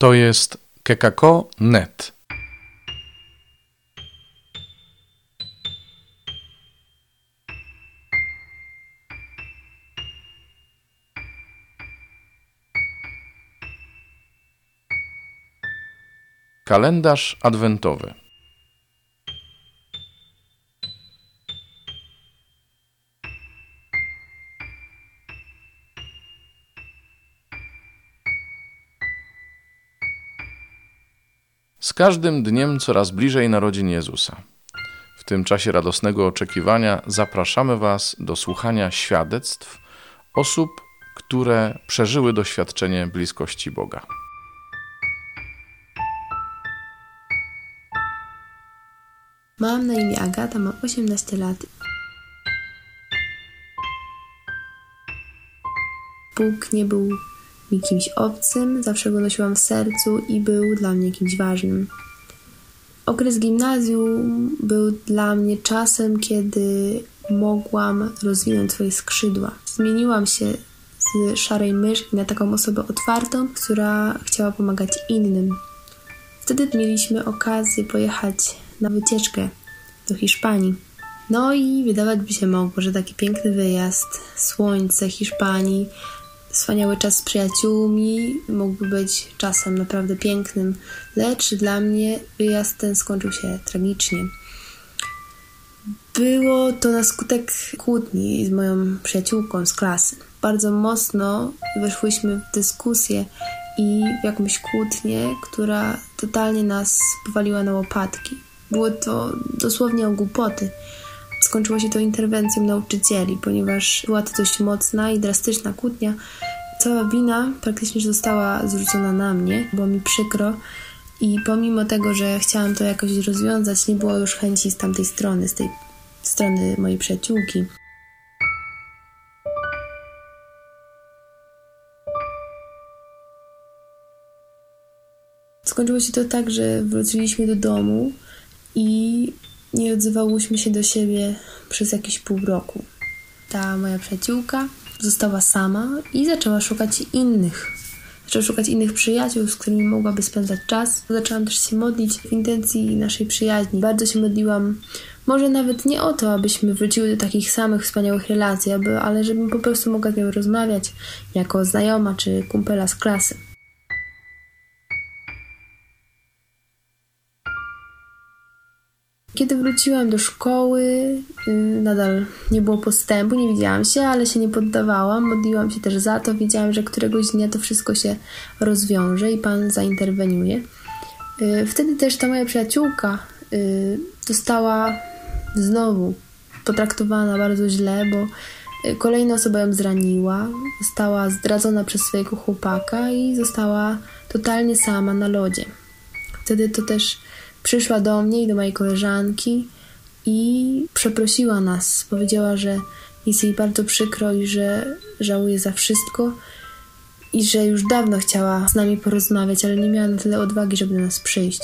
To jest kekako.net. Kalendarz adwentowy. Z każdym dniem coraz bliżej narodzin Jezusa. W tym czasie radosnego oczekiwania zapraszamy Was do słuchania świadectw osób, które przeżyły doświadczenie bliskości Boga. Mam na imię Agata, mam 18 lat. Bóg nie był mi kimś obcym, zawsze go nosiłam w sercu i był dla mnie kimś ważnym. Okres gimnazjum był dla mnie czasem, kiedy mogłam rozwinąć swoje skrzydła. Zmieniłam się z szarej myszki na taką osobę otwartą, która chciała pomagać innym. Wtedy mieliśmy okazję pojechać na wycieczkę do Hiszpanii. No i wydawać by się mogło, że taki piękny wyjazd, słońce Hiszpanii, wspaniały czas z przyjaciółmi mógłby być czasem naprawdę pięknym, lecz dla mnie wyjazd ten skończył się tragicznie. Było to na skutek kłótni z moją przyjaciółką z klasy. Bardzo mocno weszłyśmy w dyskusję i w jakąś kłótnię, która totalnie nas powaliła na łopatki. Było to dosłownie o głupoty. Skończyło się to interwencją nauczycieli, ponieważ była to dość mocna i drastyczna kłótnia. Cała wina praktycznie została zrzucona na mnie, było mi przykro i pomimo tego, że chciałam to jakoś rozwiązać, nie było już chęci z tamtej strony, z tej strony mojej przyjaciółki. Skończyło się to tak, że wróciliśmy do domu i nie odzywałyśmy się do siebie przez jakieś pół roku. Ta moja przyjaciółka została sama i zaczęła szukać innych. Zaczęła szukać innych przyjaciół, z którymi mogłaby spędzać czas. Zaczęłam też się modlić w intencji naszej przyjaźni. Bardzo się modliłam, może nawet nie o to, abyśmy wróciły do takich samych wspaniałych relacji, aby, ale żebym po prostu mogła z nią rozmawiać jako znajoma czy kumpela z klasy. Kiedy wróciłam do szkoły, y, nadal nie było postępu, nie widziałam się, ale się nie poddawałam. Modliłam się też za to. Wiedziałam, że któregoś dnia to wszystko się rozwiąże i Pan zainterweniuje. Y, wtedy też ta moja przyjaciółka y, została znowu potraktowana bardzo źle, bo kolejna osoba ją zraniła, została zdradzona przez swojego chłopaka i została totalnie sama na lodzie. Wtedy to też Przyszła do mnie i do mojej koleżanki i przeprosiła nas. Powiedziała, że jest jej bardzo przykro i że żałuje za wszystko i że już dawno chciała z nami porozmawiać, ale nie miała na tyle odwagi, żeby do nas przyjść.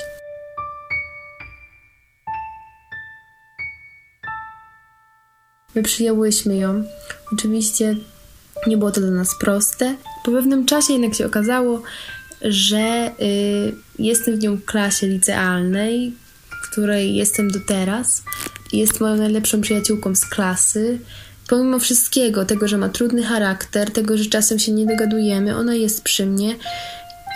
My przyjęłyśmy ją. Oczywiście nie było to dla nas proste. Po pewnym czasie jednak się okazało, że y, jestem w nią klasie licealnej, w której jestem do teraz. Jest moją najlepszą przyjaciółką z klasy. Pomimo wszystkiego, tego, że ma trudny charakter, tego, że czasem się nie dogadujemy, ona jest przy mnie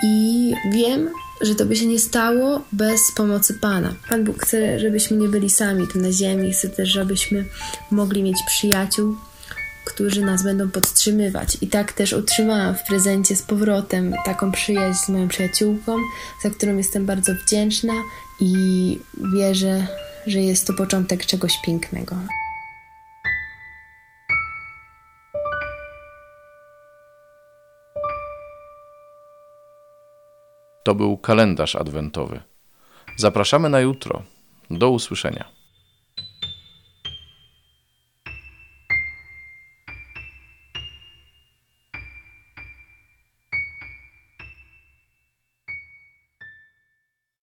i wiem, że to by się nie stało bez pomocy Pana. Pan Bóg chce, żebyśmy nie byli sami tu na ziemi, chce też, żebyśmy mogli mieć przyjaciół, którzy nas będą podtrzymywać. I tak też otrzymałam w prezencie z powrotem taką przyjaźń z moją przyjaciółką, za którą jestem bardzo wdzięczna i wierzę, że jest to początek czegoś pięknego. To był kalendarz adwentowy. Zapraszamy na jutro. Do usłyszenia.